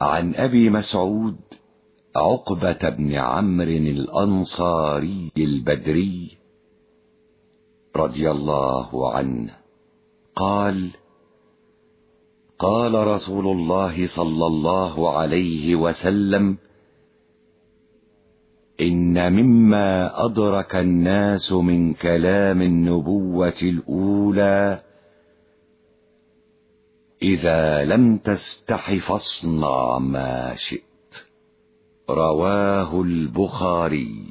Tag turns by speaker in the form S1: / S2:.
S1: عن أبي مسعود عقبة بن عمرو الأنصاري البدري رضي الله عنه. قال قال رسول الله صلى الله عليه وسلم إن مما أدرك الناس من كلام النبوة الأولى إذا لم تستح فاصنع ما شئت. رواه البخاري.